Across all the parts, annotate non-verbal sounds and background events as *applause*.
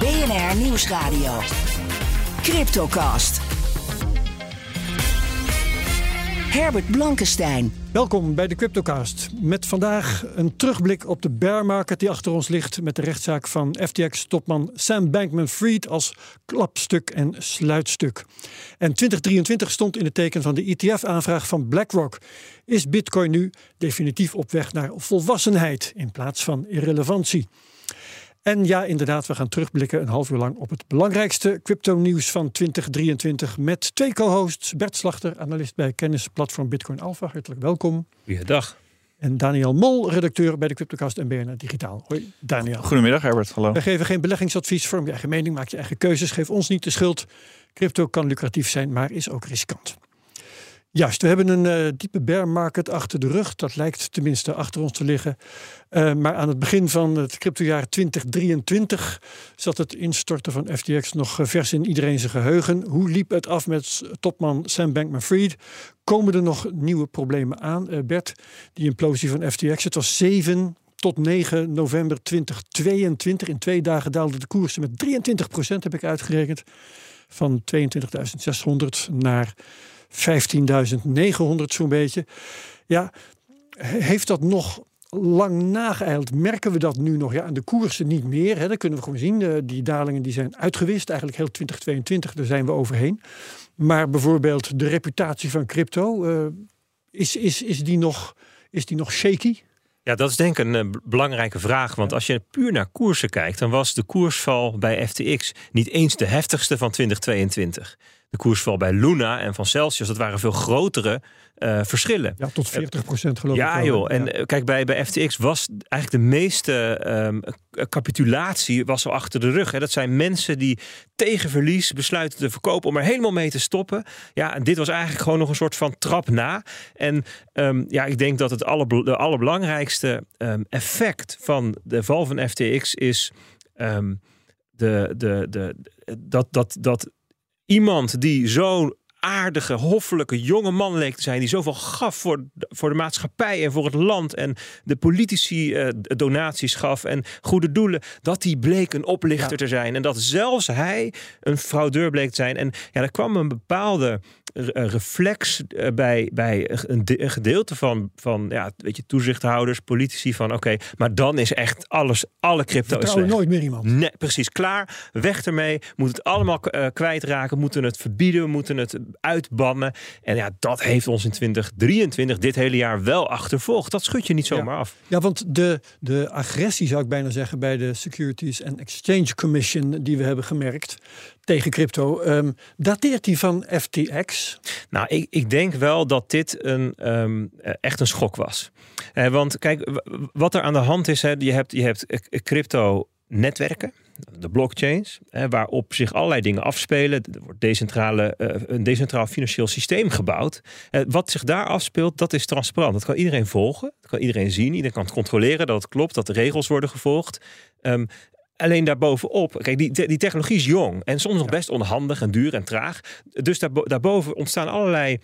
BNR Nieuwsradio. Cryptocast. Herbert Blankenstein. Welkom bij de Cryptocast. Met vandaag een terugblik op de bear market die achter ons ligt. Met de rechtszaak van FTX-topman Sam Bankman-Fried als klapstuk en sluitstuk. En 2023 stond in het teken van de ETF-aanvraag van BlackRock. Is Bitcoin nu definitief op weg naar volwassenheid in plaats van irrelevantie? En ja, inderdaad, we gaan terugblikken een half uur lang op het belangrijkste crypto-nieuws van 2023 met twee co-hosts. Bert Slachter, analist bij kennisplatform Bitcoin Alpha. Hartelijk welkom. Goeiedag. En Daniel Mol, redacteur bij de Cryptocast en BNR Digitaal. Hoi, Daniel. Goedemiddag, Herbert. Hallo. We geven geen beleggingsadvies. Vorm je eigen mening, maak je eigen keuzes. Geef ons niet de schuld. Crypto kan lucratief zijn, maar is ook riskant. Juist, we hebben een uh, diepe bear market achter de rug. Dat lijkt tenminste achter ons te liggen. Uh, maar aan het begin van het cryptojaar 2023 zat het instorten van FTX nog vers in iedereen zijn geheugen. Hoe liep het af met topman Sam Bankman-Fried? Komen er nog nieuwe problemen aan, Bert? Die implosie van FTX. Het was 7 tot 9 november 2022. In twee dagen daalden de koersen met 23 procent, heb ik uitgerekend. Van 22.600 naar 15.900 zo'n beetje. Ja, heeft dat nog lang nageijld? Merken we dat nu nog? Ja, aan de koersen niet meer. Hè? Dat kunnen we gewoon zien. die dalingen die zijn uitgewist. Eigenlijk heel 2022, daar zijn we overheen. Maar bijvoorbeeld de reputatie van crypto, uh, is, is, is, die nog, is die nog shaky? Ja, dat is denk ik een uh, belangrijke vraag. Want als je puur naar koersen kijkt, dan was de koersval bij FTX niet eens de heftigste van 2022 de koersval bij Luna en van Celsius, dat waren veel grotere uh, verschillen. Ja, tot 40 procent geloof ja, ik. Joh. En ja, kijk, bij, bij FTX was eigenlijk de meeste um, capitulatie was al achter de rug. Hè. Dat zijn mensen die tegen verlies besluiten te verkopen om er helemaal mee te stoppen. Ja, en dit was eigenlijk gewoon nog een soort van trap na. En um, ja, ik denk dat het alle, de allerbelangrijkste um, effect van de val van FTX is de, de, de, dat, dat, dat iemand die zo'n aardige, hoffelijke jonge man leek te zijn. Die zoveel gaf voor, voor de maatschappij en voor het land. En de politici uh, donaties gaf en goede doelen. Dat die bleek een oplichter te zijn. En dat zelfs hij een fraudeur bleek te zijn. En ja, er kwam een bepaalde reflex eh, bij, bij een, een, gedeelte van, van ja, weet je, toezichthouders, politici van oké, maar dan is echt alles, alle crypto is slecht. nooit meer iemand. Nee, precies, klaar, weg ermee. Moet het allemaal uh, kwijtraken, moeten het verbieden, moeten het uitbannen. En ja, dat heeft ons in 2023, dit hele jaar, wel achtervolgd. Dat schud je niet zomaar ja. af. Ja, want de, de agressie zou ik bijna zeggen bij de Securities and Exchange Commission die we hebben gemerkt tegen crypto. Um, dateert die van FTX? Nou, ik, ik denk wel dat dit een, um, echt een schok was. Uh, want kijk, wat er aan de hand is, hè, je hebt, je hebt crypto netwerken de blockchains, hè, waarop zich allerlei dingen afspelen. Er wordt decentrale, een decentraal financieel systeem gebouwd. Wat zich daar afspeelt, dat is transparant. Dat kan iedereen volgen, dat kan iedereen zien, iedereen kan het controleren dat het klopt, dat de regels worden gevolgd. Um, Alleen daarbovenop, kijk, die, die technologie is jong en soms nog best onhandig en duur en traag. Dus daarboven ontstaan allerlei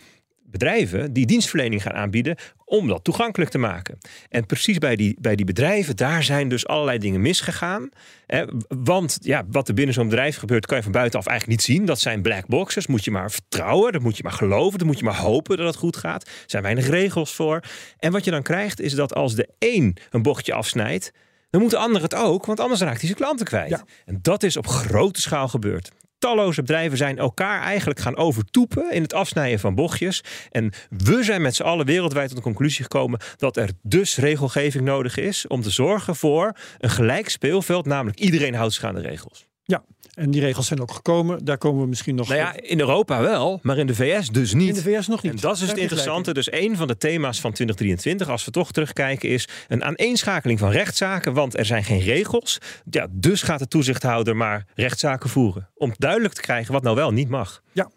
bedrijven die dienstverlening gaan aanbieden om dat toegankelijk te maken. En precies bij die, bij die bedrijven, daar zijn dus allerlei dingen misgegaan. Hè, want ja, wat er binnen zo'n bedrijf gebeurt, kan je van buitenaf eigenlijk niet zien. Dat zijn black boxes. Moet je maar vertrouwen, dat moet je maar geloven, dat moet je maar hopen dat het goed gaat. Er zijn weinig regels voor. En wat je dan krijgt, is dat als de een een bochtje afsnijdt, dan moet de ander het ook, want anders raakt hij zijn klanten kwijt. En dat is op grote schaal gebeurd. Talloze bedrijven zijn elkaar eigenlijk gaan overtoepen in het afsnijden van bochtjes. En we zijn met z'n allen wereldwijd tot de conclusie gekomen dat er dus regelgeving nodig is om te zorgen voor een gelijk speelveld, namelijk iedereen houdt zich aan de regels. Ja, en die regels zijn ook gekomen. Daar komen we misschien nog... Nou ja, in Europa wel, maar in de VS dus niet. in de VS nog niet. En dat is Daar het interessante. Dus een van de thema's van 2023, als we toch terugkijken, is een aaneenschakeling van rechtszaken. Want er zijn geen regels. Ja, dus gaat de toezichthouder maar rechtszaken voeren. Om duidelijk te krijgen wat nou wel niet mag. Ja.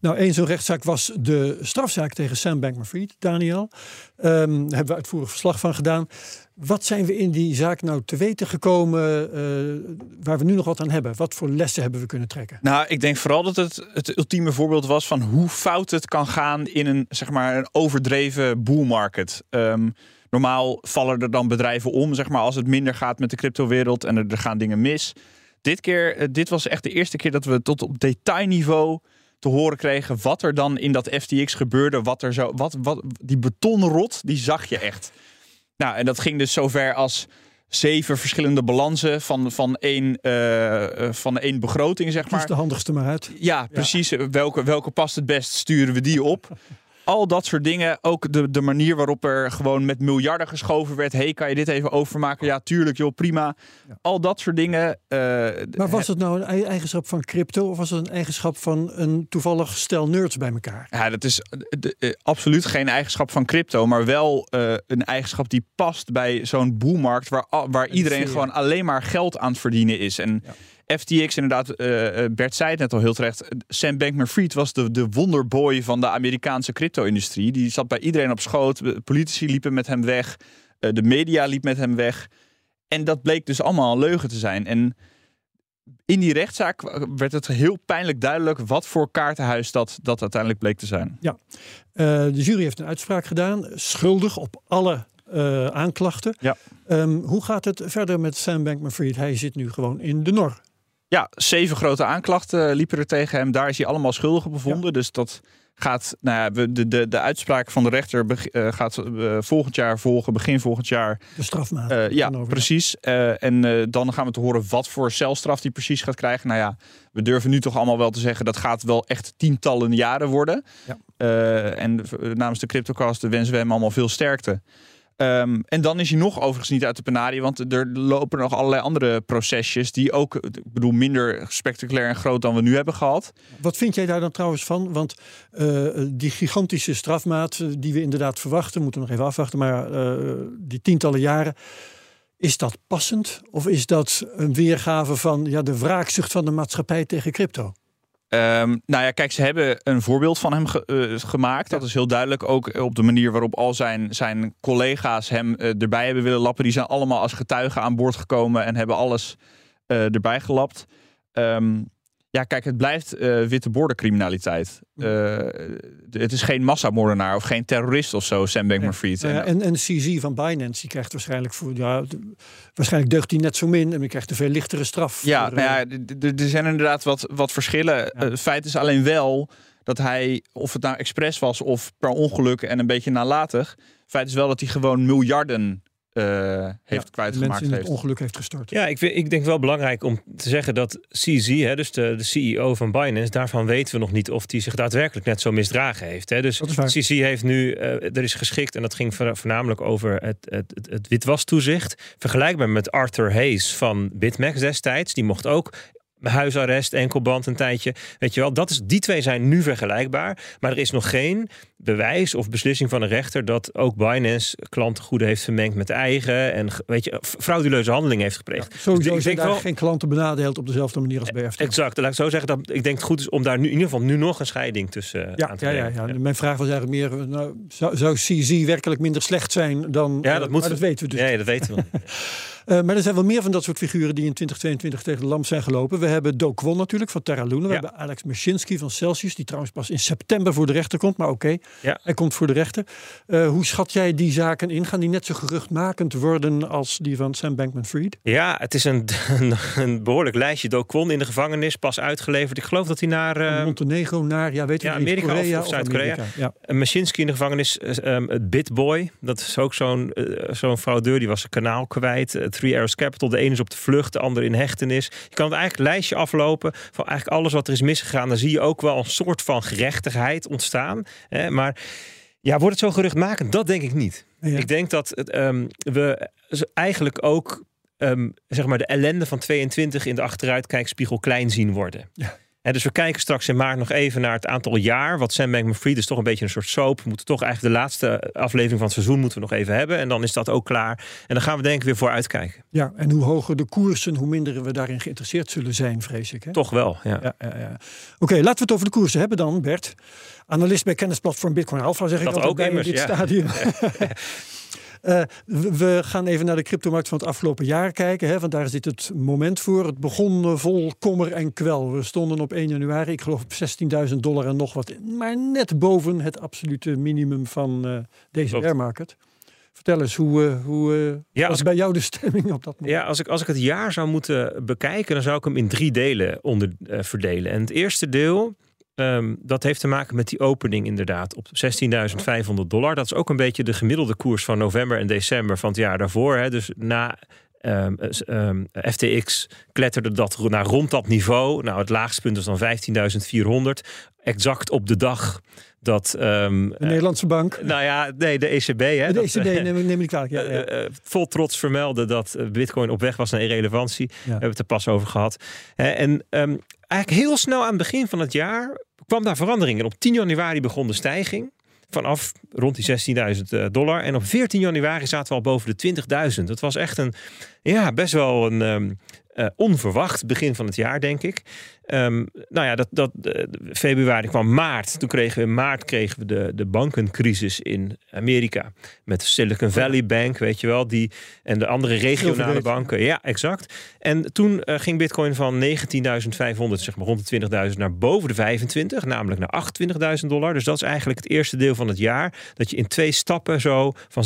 Nou, één zo'n rechtszaak was de strafzaak tegen Sam Bankman-Fried, Daniel. Ehm, daar hebben we uitvoerig verslag van gedaan. Wat zijn we in die zaak nou te weten gekomen eh, waar we nu nog wat aan hebben? Wat voor lessen hebben we kunnen trekken? Nou, ik denk vooral dat het het ultieme voorbeeld was van hoe fout het kan gaan in een, zeg maar, een overdreven bull market. Ehm, normaal vallen er dan bedrijven om, zeg maar, als het minder gaat met de cryptowereld en er, gaan dingen mis. Dit keer, eh, dit was echt de eerste keer dat we tot op detailniveau te horen kregen wat er dan in dat FTX gebeurde. Wat er zo, wat, wat, die betonrot, die zag je echt. Nou, en dat ging dus zover als zeven verschillende balansen van, van, één, eh, van één begroting, zeg Kies maar. de handigste maar uit. Ja, precies. Welke, welke past het best? Sturen we die op? Al dat soort dingen. Ook de, de manier waarop er gewoon met miljarden geschoven werd. hey, kan je dit even overmaken? Ja, tuurlijk, joh, prima. Al dat soort dingen. eh, Maar was het nou een ei- eigenschap van crypto of was het een eigenschap van een toevallig stel nerds bij elkaar? Ja, dat is eh, de- eh, absoluut geen eigenschap van crypto, maar wel eh, een eigenschap die past bij zo'n boelmarkt waar, al- waar iedereen gewoon alleen maar geld aan het verdienen is. En FTX, inderdaad, eh, eh, Bert zei het net al heel terecht. Sam Bankman-Fried was de, de wonderboy van de Amerikaanse crypto-industrie. Die zat bij iedereen op schoot. Politici liepen met hem weg. eh, de media liep met hem weg. En dat bleek dus allemaal een leugen te zijn. En in die rechtszaak werd het heel pijnlijk duidelijk wat voor kaartenhuis dat, dat uiteindelijk bleek te zijn. Eh, de jury heeft een uitspraak gedaan, schuldig op alle aanklachten. Ja. Ehm, hoe gaat het verder met Sam Bankman-Fried? Hij zit nu gewoon in de nor. Ja, zeven grote aanklachten liepen er tegen hem. Daar is hij allemaal schuldig op bevonden. Dus dat gaat, nou ja, we- de, de, de uitspraak van de rechter beg- eh, gaat eh, volgend jaar volgen, begin volgend jaar. De strafmaat. Eh, ja, precies. Eh, en eh, dan gaan we te horen wat voor celstraf hij precies gaat krijgen. Nou ja, we durven nu toch allemaal wel te zeggen dat gaat wel echt tientallen jaren worden. Ja. Eh, en namens de Cryptocast wensen we hem allemaal veel sterkte. Ehm, en dan is hij nog overigens niet uit de penarie, want er lopen nog allerlei andere procesjes die ook, ik bedoel, minder spectaculair en groot dan we nu hebben gehad. Wat vind jij daar dan trouwens van? Want eh, die gigantische strafmaat eh, die we inderdaad verwachten, moeten we nog even afwachten, maar eh, die tientallen jaren. Is dat passend? Of is dat een weergave van ja, de wraakzucht van de maatschappij tegen crypto? Ehm, nou ja, kijk, ze hebben een voorbeeld van hem ge- eh, gemaakt. Dat is heel duidelijk. Ook op de manier waarop al zijn, zijn collega's hem eh, erbij hebben willen lappen. Die zijn allemaal als getuigen aan boord gekomen en hebben alles eh, erbij gelapt. Ehm, ja, kijk, het blijft eh, witte bordencriminaliteit. Eh, het is geen massamoordenaar of geen terrorist of zo, Sam Bankman-Fried. Ja, en, en CZ van Binance, die krijgt waarschijnlijk voor. Ja, waarschijnlijk deugt hij net zo min en die krijgt een veel lichtere straf. Ja, voor, nou eh, ja, er zijn inderdaad wat, wat verschillen. Eh, Het feit is alleen wel dat hij, of het nou expres was of per ongeluk en een beetje nalatig. Het feit is wel dat hij gewoon miljarden eh, heeft mensen kwijtgemaakt. in het Heeft. ongeluk heeft gestort. Ja, ik, vind, ik denk wel belangrijk om te zeggen dat CZ, hè, dus de, de CEO van Binance, daarvan weten we nog niet of hij zich daadwerkelijk net zo misdragen heeft. Hè. Dus. CZ heeft nu, eh, er is geschikt, en dat ging voorna- voornamelijk over het, het, het, het witwastoezicht. Vergelijkbaar met Arthur Hayes van BitMEX destijds. Die mocht ook huisarrest, enkelband een tijdje. Weet je wel, dat is, die twee zijn nu vergelijkbaar. Maar er is nog geen bewijs of beslissing van een rechter dat ook Binance klantengoeden heeft vermengd met eigen en weet je, frauduleuze handelingen heeft gepleegd. Dus Sowieso ik zijn denk wel- geen klanten benadeeld op dezelfde manier als bij FTX. Exact, laat ik zo zeggen dat ik denk het goed is om daar nu in ieder geval nu nog een scheiding tussen eh, Ja, aan te ja, ja, brengen. ja. Mijn vraag was eigenlijk meer, nou, zou, zou CZ werkelijk minder slecht zijn dan... Ja, eh, dat moet maar dat weten we dus. Ja, ja, dat weten we. *laughs* Eh, maar er zijn wel meer van dat soort figuren die in 2022 tegen de lamp zijn gelopen. We hebben Do Kwon natuurlijk van Terra Luna. We Ja. hebben Alex Mashinsky van Celsius, die trouwens pas in september voor de rechter komt. Maar oké, Ja. hij komt voor de rechter. Eh, hoe schat jij die zaken in? Gaan die net zo geruchtmakend worden als die van Sam Bankman-Fried? ja, het is een, *laughs* een, een behoorlijk lijstje. Do Kwon in de gevangenis, pas uitgeleverd. Ik geloof dat hij naar eh Montenegro naar, ja, weet je ja, niet, Amerika Korea of Zuid-Korea. Ja. Mashinsky in de gevangenis. eh, ehm, het Bitboy, dat is ook zo'n zo'n fraudeur. Die was zijn kanaal kwijt. Eh, Three Arrows Capital, de ene is op de vlucht, de andere in hechtenis. Je kan het eigenlijk lijstje aflopen van eigenlijk alles wat er is misgegaan. Dan zie je ook wel een soort van gerechtigheid ontstaan. Hè? Maar ja, wordt het zo geruchtmakend? Dat denk ik niet. Ja. Ik denk dat het, ehm, we eigenlijk ook ehm, zeg maar de ellende van 22 in de achteruitkijkspiegel klein zien worden. Ja. En dus we kijken straks in maart nog even naar het aantal jaar. Wat Sam Bankman-Fried is toch een beetje een soort soap. We moeten toch eigenlijk de laatste aflevering van het seizoen moeten we nog even hebben. En dan is dat ook klaar. En dan gaan we denk ik weer voor uitkijken. Ja, en hoe hoger de koersen, hoe minder we daarin geïnteresseerd zullen zijn, vrees ik. Hè? Toch wel, ja. Ja, ja, ja. Oké, laten we het over de koersen hebben dan, Bert. Analist bij kennisplatform Bitcoin Alpha, zeg ik Dat altijd ook bij immers, dit ja. stadium. *laughs* *laughs* Eh, we gaan even naar de cryptomarkt van het afgelopen jaar kijken. Hè, want daar zit het moment voor. Het begon vol kommer en kwel. We stonden op 1 januari, ik geloof op 16.000 dollar en nog wat. Maar net boven het absolute minimum van eh, deze Klopt. market. Vertel eens, hoe, eh, hoe Ja, was als ik- bij jou de stemming op dat moment? Ja, als ik, als ik het jaar zou moeten bekijken, dan zou ik hem in drie delen onder, verdelen. En het eerste deel, ehm, dat heeft te maken met die opening inderdaad op 16.500 dollar. Dat is ook een beetje de gemiddelde koers van november en december van het jaar daarvoor. Hè. Dus na ehm, eh, ehm, FTX kletterde dat naar rond dat niveau. Nou, het laagste punt was dan 15.400. Exact op de dag dat... De Nederlandse bank. nou ja, nee, de ECB. Hè, de dat- ECB, neem, neem ik niet kwalijk. Ja, ja. eh, eh, vol trots vermelden dat eh, Bitcoin op weg was naar irrelevantie. We hebben het er pas over gehad. En eigenlijk heel snel aan het begin van het jaar kwam daar verandering in. Op 10 januari begon de stijging. Vanaf rond die 16.000 eh, dollar. En op 14 januari zaten we al boven de 20.000. Dat was echt een, ja, best wel een ehm, eh, onverwacht begin van het jaar, denk ik. Ehm, nou ja, dat, dat, eh, februari kwam maart. Toen kregen we in maart kregen we de, de bankencrisis in Amerika. Met Silicon Valley Bank, weet je wel. Die, en de andere regionale banken. Ja, exact. En toen eh, ging Bitcoin van 19.500, zeg maar rond de 20.000, naar boven de 25. Namelijk naar 28.000 dollar. Dus dat is eigenlijk het eerste deel van het jaar. Dat je in twee stappen zo van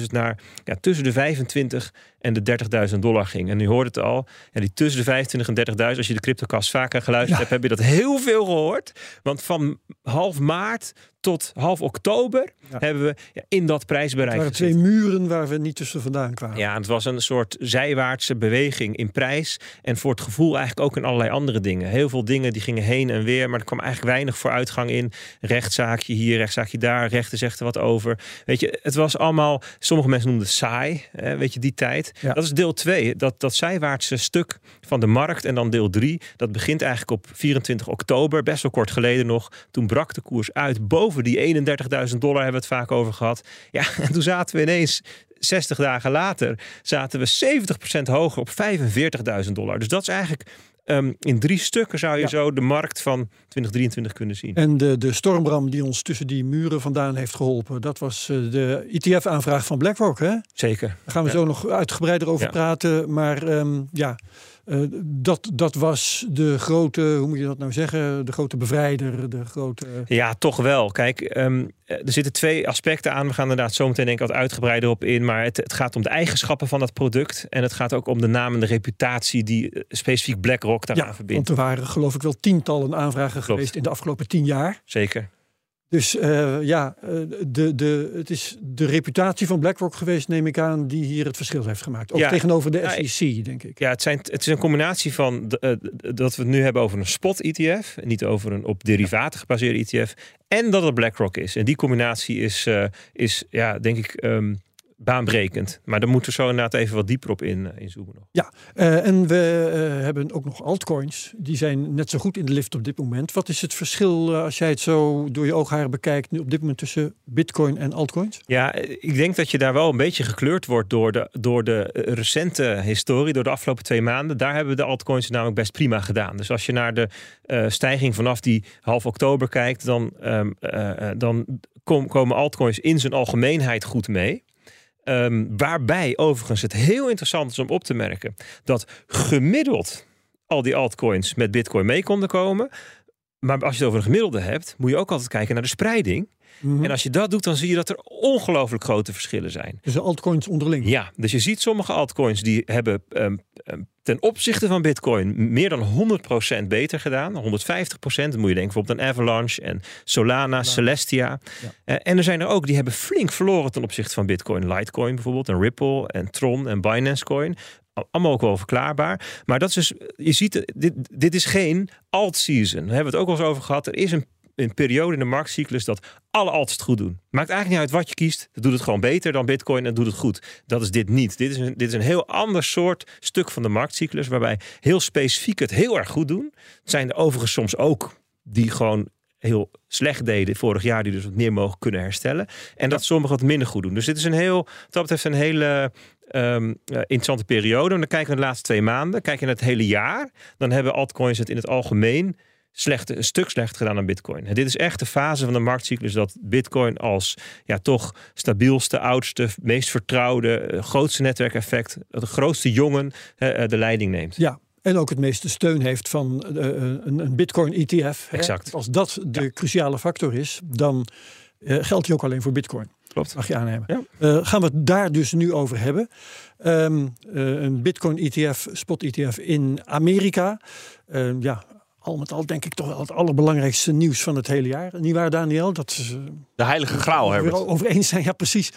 16.000 naar ja, tussen de 25 en de 30.000 dollar ging. En u hoort het al. Ja, die tussen de 25 en 30.000. Als je de CryptoCast vaker geluisterd hebt, heb je dat heel veel gehoord. Want van half maart tot half oktober Ja. hebben we in dat Het prijsbereik waren gezeten. twee muren waar we niet tussen vandaan kwamen. Ja, het was een soort zijwaartse beweging in prijs. En voor het gevoel eigenlijk ook in allerlei andere dingen. Heel veel dingen die gingen heen en weer. Maar er kwam eigenlijk weinig vooruitgang in. Rechtszaakje hier, rechtszaakje daar. Rechter zegt er wat over. Weet je, het was allemaal... Sommige mensen noemden het saai. Hè, weet je, die tijd. Ja. Dat is deel 2. Dat, dat zijwaartse stuk van de markt. En dan deel 3. Dat begint eigenlijk op 24 oktober. Best wel kort geleden nog. Toen brak de koers uit boven die 31.000 dollar. Hebben we het vaak over gehad. Ja, *laughs* en toen zaten we ineens 60 dagen later zaten we 70% hoger op 45.000 dollar. Dus dat is eigenlijk ehm, in drie stukken zou je Ja. zo de markt van 2023 kunnen zien. En de, de stormbram die ons tussen die muren vandaan heeft geholpen, dat was eh, de ETF-aanvraag van BlackRock. Hè? Daar Zeker. gaan we Ja. zo nog uitgebreider over Ja. praten. Maar ehm, ja, eh, dat, dat was de grote, hoe moet je dat nou zeggen? De grote bevrijder, de grote... Ja, toch wel. Kijk, ehm, er zitten twee aspecten aan. We gaan inderdaad zo meteen denk ik wat uitgebreider op in. Maar het, het gaat om de eigenschappen van dat product. En het gaat ook om de naam en de reputatie die eh, specifiek BlackRock daaraan ja, verbindt. want er waren geloof ik wel tientallen aanvragen geweest in de afgelopen tien jaar. Zeker. Dus eh, ja, eh, de, de, het is de reputatie van BlackRock geweest, neem ik aan, die hier het verschil heeft gemaakt. Ook Ja. tegenover de Ja, SEC, denk ik. Ja, het, zijn, het is een combinatie van eh, dat we het nu hebben over een spot-ETF. Niet over een op derivaten gebaseerde ETF. En dat het BlackRock is. En die combinatie is, is ja, denk ik, ehm, baanbrekend. Maar daar moeten we zo inderdaad even wat dieper op in, eh, inzoomen nog. Ja, eh, en we eh, hebben ook nog altcoins. Die zijn net zo goed in de lift op dit moment. Wat is het verschil als jij het zo door je oogharen bekijkt nu op dit moment tussen bitcoin en altcoins? Ja, ik denk dat je daar wel een beetje gekleurd wordt door de, door de recente historie, door de afgelopen twee maanden. Daar hebben de altcoins namelijk best prima gedaan. Dus als je naar de stijging vanaf die half oktober kijkt, dan, ehm, eh, eh, dan kom- komen altcoins in zijn algemeenheid goed mee. Ehm, waarbij overigens het heel interessant is om op te merken dat gemiddeld al die altcoins met Bitcoin mee konden komen. Maar als je het over een gemiddelde hebt, moet je ook altijd kijken naar de spreiding. Mhm. En als je dat doet, dan zie je dat er ongelooflijk grote verschillen zijn. Dus de altcoins onderling. Ja, dus je ziet sommige altcoins die hebben ehm, ehm, ten opzichte van Bitcoin meer dan 100% beter gedaan. 150%. Dan moet je denken bijvoorbeeld aan Avalanche en Solana, Celestia. Eh, en er zijn er ook die hebben flink verloren ten opzichte van Bitcoin. Litecoin bijvoorbeeld, en Ripple en Tron en Binance Coin. Al- Allemaal ook wel verklaarbaar. Maar dat is dus, je ziet, dit, dit is geen alt-season. Daar hebben we het ook wel eens over gehad. Er is een een periode in de marktcyclus dat alle alts het goed doen. Maakt eigenlijk niet uit wat je kiest. Dat doet het gewoon beter dan Bitcoin en doet het goed. Dat is dit niet. Dit is een, dit is een heel ander soort stuk van de marktcyclus. Waarbij heel specifiek het heel erg goed doen. Het zijn er overigens soms ook die gewoon heel slecht deden vorig jaar, die dus wat meer mogen kunnen herstellen. En dat sommigen wat minder goed doen. Dus dit is een heel, wat dat betreft, een hele eh, interessante periode. En dan kijken we de laatste twee maanden, kijken we naar het hele jaar. Dan hebben altcoins het in het algemeen slecht, een stuk slechter gedaan dan Bitcoin. En dit is echt de fase van de marktcyclus dat Bitcoin als ja, toch stabielste, oudste, meest vertrouwde, eh, grootste netwerkeffect, de grootste jongen eh, de leiding neemt. Ja, en ook het meeste steun heeft van uh, een, een Bitcoin-ETF. Exact. Als dat de cruciale factor is, dan uh, geldt die ook alleen voor Bitcoin. Klopt. Mag je aannemen. Ja. Uh, gaan we het daar dus nu over hebben. Um, een Bitcoin-ETF, spot-ETF in Amerika. Ehm, ja, al met al denk ik toch wel het allerbelangrijkste nieuws van het hele jaar. Niet waar, Daniel? Dat de heilige graal hebben we over eens zijn. Ja, precies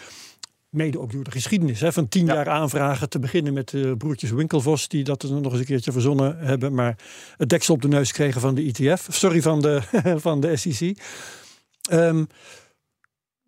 mede ook door de geschiedenis. Hè, van tien Ja. jaar aanvragen, te beginnen met de broertjes Winkelvos, die dat er nog eens een keertje verzonnen hebben, maar het deksel op de neus kregen van de ETF, sorry, van de, *laughs* van de SEC. Ehm,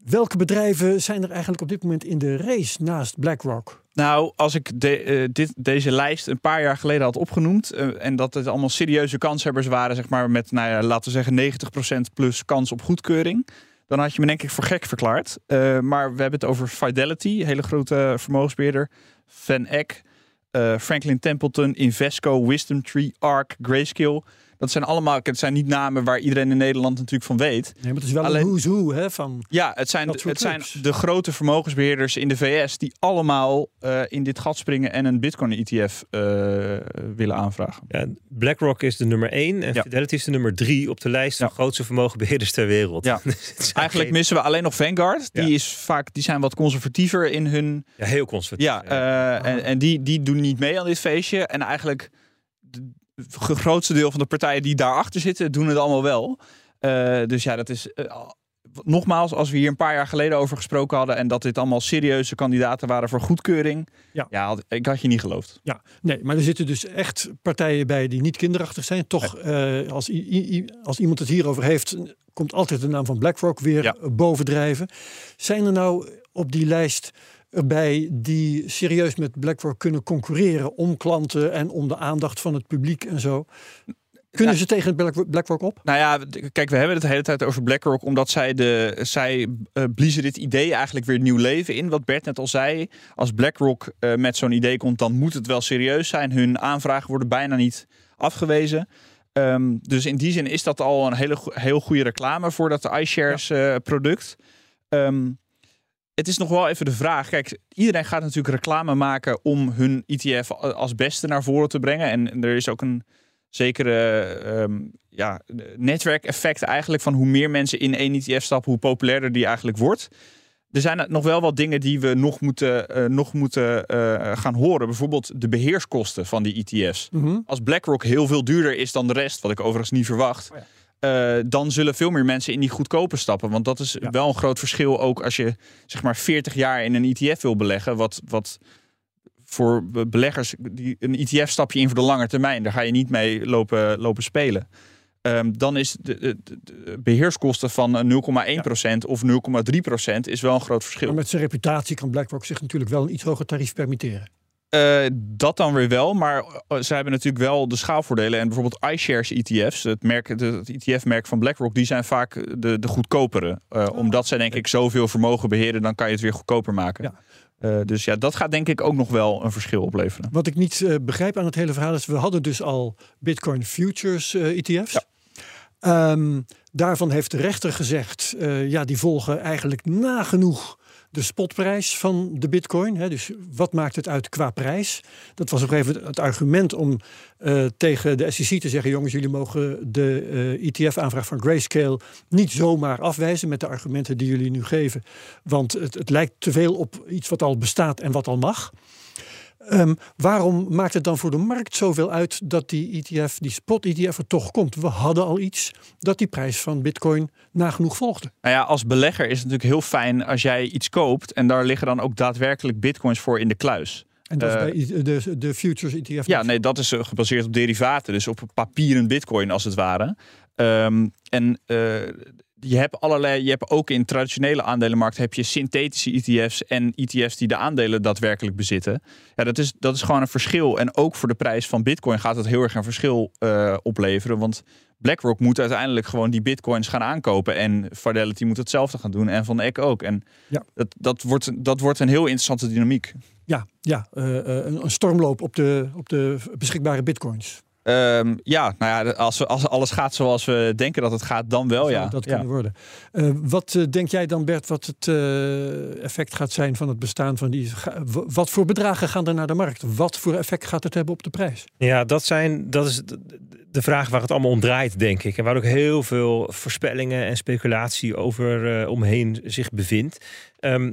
welke bedrijven zijn er eigenlijk op dit moment in de race naast BlackRock? Nou, als ik de, eh, dit, deze lijst een paar jaar geleden had opgenoemd. eh, en dat het allemaal serieuze kanshebbers waren, zeg maar, met, nou ja, laten we zeggen, 90% plus kans op goedkeuring. Dan had je me denk ik voor gek verklaard. Eh, maar we hebben het over Fidelity, hele grote vermogensbeheerder. Van Eck, eh, Franklin Templeton, Invesco, Wisdom Tree, Ark, Grayscale. Dat zijn allemaal, het zijn niet namen waar iedereen in Nederland natuurlijk van weet. Nee, maar het is wel Alleen- een who's who hè, van... Ja, het zijn, het zijn de grote vermogensbeheerders in de VS die allemaal eh, in dit gat springen en een Bitcoin-ETF eh, willen aanvragen. Ja, BlackRock is de nummer 1 en Ja. Fidelity is de nummer 3 op de lijst van Ja. grootste vermogenbeheerders ter wereld. Ja. *laughs* Dus Eigenlijk geen- missen we alleen nog Vanguard. Die, Ja. is vaak, die zijn wat conservatiever in hun. ja, heel conservatief. Ja, eh, en, en die, die doen niet mee aan dit feestje. En eigenlijk het grootste deel van de partijen die daarachter zitten, doen het allemaal wel. Eh, dus ja, dat is. eh, nogmaals, als we hier een paar jaar geleden over gesproken hadden. en dat dit allemaal serieuze kandidaten waren voor goedkeuring. Ja. had- ik had je niet geloofd. Ja, nee, maar er zitten dus echt partijen bij die niet kinderachtig zijn. Toch, eh, als, als iemand het hierover heeft, komt altijd de naam van BlackRock weer Ja. bovendrijven. Zijn er nou op die lijst erbij die serieus met BlackRock kunnen concurreren om klanten en om de aandacht van het publiek en zo? Kunnen ze tegen Black- BlackRock op? Nou ja, kijk, we hebben het de hele tijd over BlackRock, omdat zij, de, zij eh, bliezen dit idee eigenlijk weer nieuw leven in. Wat Bert net al zei, als BlackRock eh, met zo'n idee komt, dan moet het wel serieus zijn. Hun aanvragen worden bijna niet afgewezen. Ehm, dus in die zin is dat al een hele, heel goede reclame voor dat iShares eh, product. Ehm, het is nog wel even de vraag. Kijk, iedereen gaat natuurlijk reclame maken om hun ETF als beste naar voren te brengen. En er is ook een zekere ehm, ja, netwerkeffect eigenlijk van hoe meer mensen in één ETF stappen, hoe populairder die eigenlijk wordt. Er zijn nog wel wat dingen die we nog moeten, eh, nog moeten eh, gaan horen. Bijvoorbeeld de beheerskosten van die ETF's. Mhm. Als BlackRock heel veel duurder is dan de rest, wat ik overigens niet verwacht, Oh eh, dan zullen veel meer mensen in die goedkope stappen. Want dat is Ja. wel een groot verschil ook als je zeg maar 40 jaar in een ETF wil beleggen. Wat, wat voor be- beleggers, die, een ETF stap je in voor de lange termijn. Daar ga je niet mee lopen, lopen spelen. Ehm, dan is de, de, de- de beheerskosten van eh, 0,1% of 0,3% is wel een groot verschil. Maar met zijn reputatie kan BlackRock zich natuurlijk wel een iets hoger tarief permitteren. Eh, dat dan weer wel, maar eh, ze hebben natuurlijk wel de schaalvoordelen. En bijvoorbeeld iShares ETF's, het, merk, het ETF-merk van BlackRock, die zijn vaak de, de goedkopere. Eh, omdat zij denk ik zoveel vermogen beheren, dan kan je het weer goedkoper maken. Ja. Eh, dus ja, dat gaat denk ik ook nog wel een verschil opleveren. Wat ik niet begrijp aan het hele verhaal is, we hadden dus al Bitcoin Futures ETF's. Ja. Ehm, daarvan heeft de rechter gezegd, ja, die volgen eigenlijk nagenoeg de spotprijs van de bitcoin. Hè. Dus wat maakt het uit qua prijs? Dat was op een gegeven het argument om eh, tegen de SEC te zeggen... jongens, jullie mogen de eh, ETF-aanvraag van Grayscale niet zomaar afwijzen... met de argumenten die jullie nu geven. Want het, het lijkt te veel op iets wat al bestaat en wat al mag. Ehm, waarom maakt het dan voor de markt zoveel uit dat die ETF, die spot-ETF er toch komt? We hadden al iets dat die prijs van bitcoin nagenoeg volgde. Nou ja, als belegger is het natuurlijk heel fijn als jij iets koopt en daar liggen dan ook daadwerkelijk bitcoins voor in de kluis. En dat Eh, is bij de, de futures ETF. Ja, nee, dat is eh, gebaseerd op derivaten, dus op papieren bitcoin als het ware. Ehm, en eh, je hebt allerlei, je hebt ook in traditionele aandelenmarkt heb je synthetische ETF's en ETF's die de aandelen daadwerkelijk bezitten. Ja, dat is, dat is gewoon een verschil. En ook voor de prijs van Bitcoin gaat het heel erg een verschil eh, opleveren. Want BlackRock moet uiteindelijk gewoon die bitcoins gaan aankopen. En Fidelity moet hetzelfde gaan doen. En Van Eck ook. En Ja. dat, dat, wordt, dat wordt een heel interessante dynamiek. Ja, ja eh, eh, een, een stormloop op de, op de beschikbare bitcoins. Ehm, ja, nou ja, als, we, als alles gaat zoals we denken dat het gaat, dan wel Zou ja. dat ja. kunnen worden. Eh, wat eh, denk jij dan, Bert, wat het eh, effect gaat zijn van het bestaan van die... wat voor bedragen gaan er naar de markt? Wat voor effect gaat het hebben op de prijs? Ja, dat, zijn, dat is de- de vraag waar het allemaal om draait, denk ik. En waar ook heel veel voorspellingen en speculatie over eh, omheen zich bevindt. Ehm,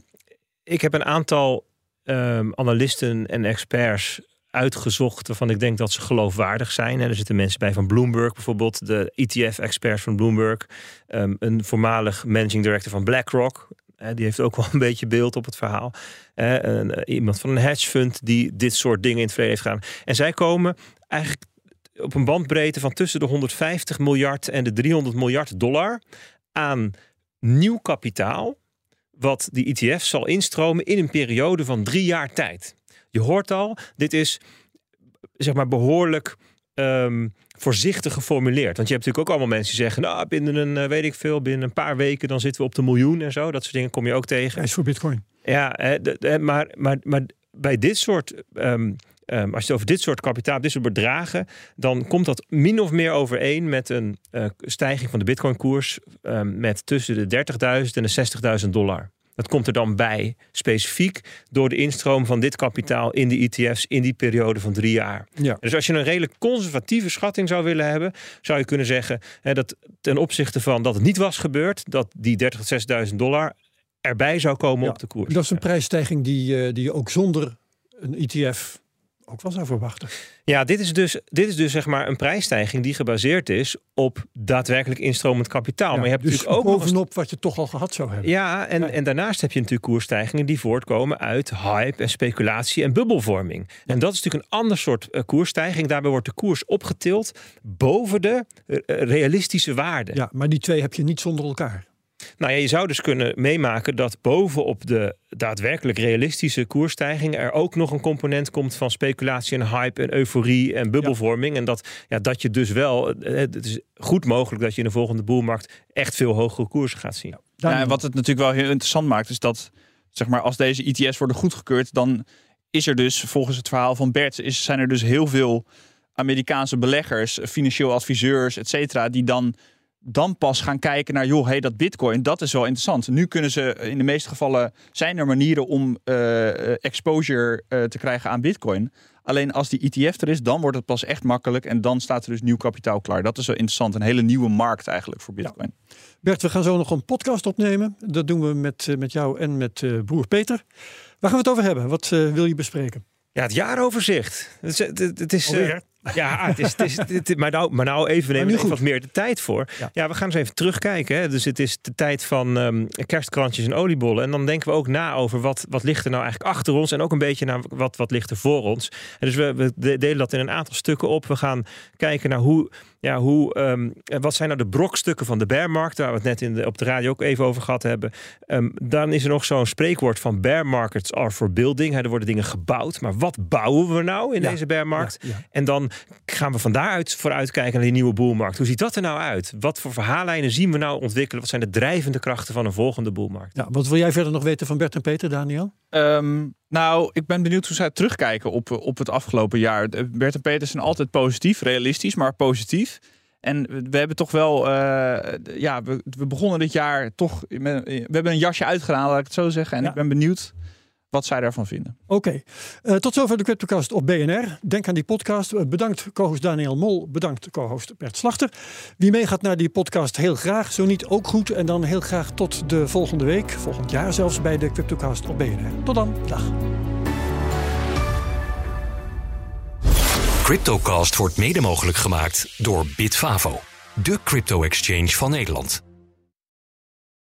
ik heb een aantal ehm, analisten en experts uitgezocht waarvan ik denk dat ze geloofwaardig zijn. En er zitten mensen bij van Bloomberg bijvoorbeeld, de ETF-experts van Bloomberg, ehm, een voormalig managing director van BlackRock. Die heeft ook wel een beetje beeld op het verhaal. Eh, iemand van een hedge fund die dit soort dingen in het verleden heeft gedaan. En zij komen eigenlijk op een bandbreedte van tussen de 150 miljard en de 300 miljard dollar aan nieuw kapitaal. Wat die ETF zal instromen in een periode van drie jaar tijd. Je hoort al, dit is zeg maar behoorlijk ehm, voorzichtig geformuleerd. Want je hebt natuurlijk ook allemaal mensen die zeggen, nou binnen een, eh, weet ik veel, binnen een paar weken dan zitten we op de miljoen en zo. Dat soort dingen kom je ook tegen. Prijs voor bitcoin. Ja, maar, maar, maar bij dit soort. ehm, ehm, als je het over dit soort kapitaal, dit soort bedragen, dan komt dat min of meer overeen met een eh, stijging van de Bitcoin-koers met tussen de 30.000 en de 60.000 dollar. Dat komt er dan bij, specifiek door de instroom van dit kapitaal in de ETF's in die periode van drie jaar. Ja. Dus als je een redelijk conservatieve schatting zou willen hebben, zou je kunnen zeggen hè, dat ten opzichte van dat het niet was gebeurd, dat die 30.000 tot 60.000 dollar erbij zou komen Ja, op de koers. Dat is een prijsstijging die, eh, die je ook zonder een ETF ook wel zou verwachten. Ja, dit is, dus, dit is dus zeg maar een prijsstijging die gebaseerd is op daadwerkelijk instromend kapitaal. Ja, maar je hebt dus natuurlijk ook eens- bovenop wat je toch al gehad zou hebben. Ja, en, Ja. en daarnaast heb je natuurlijk koersstijgingen die voortkomen uit hype en speculatie en bubbelvorming. En dat is natuurlijk een ander soort eh, koersstijging. Daarbij wordt de koers opgetild boven de eh, realistische waarde. Ja, maar die twee heb je niet zonder elkaar. Nou ja, je zou dus kunnen meemaken dat bovenop de daadwerkelijk realistische koersstijging er ook nog een component komt van speculatie en hype en euforie en bubbelvorming. En dat, ja, dat je dus wel, eh, het is goed mogelijk dat je in de volgende boelmarkt echt veel hogere koersen gaat zien. Ja, en wat het natuurlijk wel heel interessant maakt, is dat zeg maar, als deze ETS worden goedgekeurd, dan is er dus volgens het verhaal van Bert, is, zijn er dus heel veel Amerikaanse beleggers, financieel adviseurs, et cetera, die dan, dan pas gaan kijken naar, joh, hey, dat bitcoin, dat is wel interessant. Nu kunnen ze, in de meeste gevallen, zijn er manieren om eh, exposure eh, te krijgen aan bitcoin. Alleen als die ETF er is, dan wordt het pas echt makkelijk en dan staat er dus nieuw kapitaal klaar. Dat is wel interessant, een hele nieuwe markt eigenlijk voor bitcoin. Bert, we gaan zo nog een podcast opnemen. Dat doen we met, eh, met jou en met eh, broer Peter. Waar gaan we het over hebben? Wat eh, wil je bespreken? Ja, het jaaroverzicht. Het is, het, het is, eh? Ja, het is, het is, het- maar, nou, maar nou even nemen we wat meer de tijd voor. Ja. Ja. we gaan eens even terugkijken. Hè. Dus het is de tijd van ehm, kerstkrantjes en oliebollen. En dan denken we ook na over wat, wat ligt er nou eigenlijk achter ons. En ook een beetje naar wat, wat ligt er voor ons. En dus we, we de- delen dat in een aantal stukken op. We gaan kijken naar hoe, ja, hoe, ehm, wat zijn nou de brokstukken van de bearmarkt. Waar we het net in de, op de radio ook even over gehad hebben. Ehm, dan is er nog zo'n spreekwoord van bear markets are for building. Hè, er worden dingen gebouwd. Maar wat bouwen we nou in Ja, deze bearmarkt? ja, ja. En dan gaan we van daaruit vooruit kijken naar die nieuwe boelmarkt. Hoe ziet dat er nou uit? Wat voor verhaallijnen zien we nou ontwikkelen? Wat zijn de drijvende krachten van een volgende boelmarkt? Ja, wat wil jij verder nog weten van Bert en Peter, Daniel? Ehm, nou, ik ben benieuwd hoe zij terugkijken op, op het afgelopen jaar. Bert en Peter zijn altijd positief, realistisch, maar positief. En we hebben toch wel, eh, ja, we, we begonnen dit jaar toch, met- we hebben een jasje uitgedaan, laat ik het zo zeggen. En Ja. ik ben benieuwd wat zij daarvan vinden. Oké, Eh, tot zover de Cryptocast op BNR. Denk aan die podcast. Eh, bedankt co-host Daniel Mol, bedankt co-host Bert Slachter. Wie meegaat naar die podcast, heel graag. Zo niet, ook goed. En dan heel graag tot de volgende week, volgend jaar zelfs, bij de Cryptocast op BNR. Tot dan, dag. Cryptocast wordt mede mogelijk gemaakt door Bitfavo, de crypto-exchange van Nederland.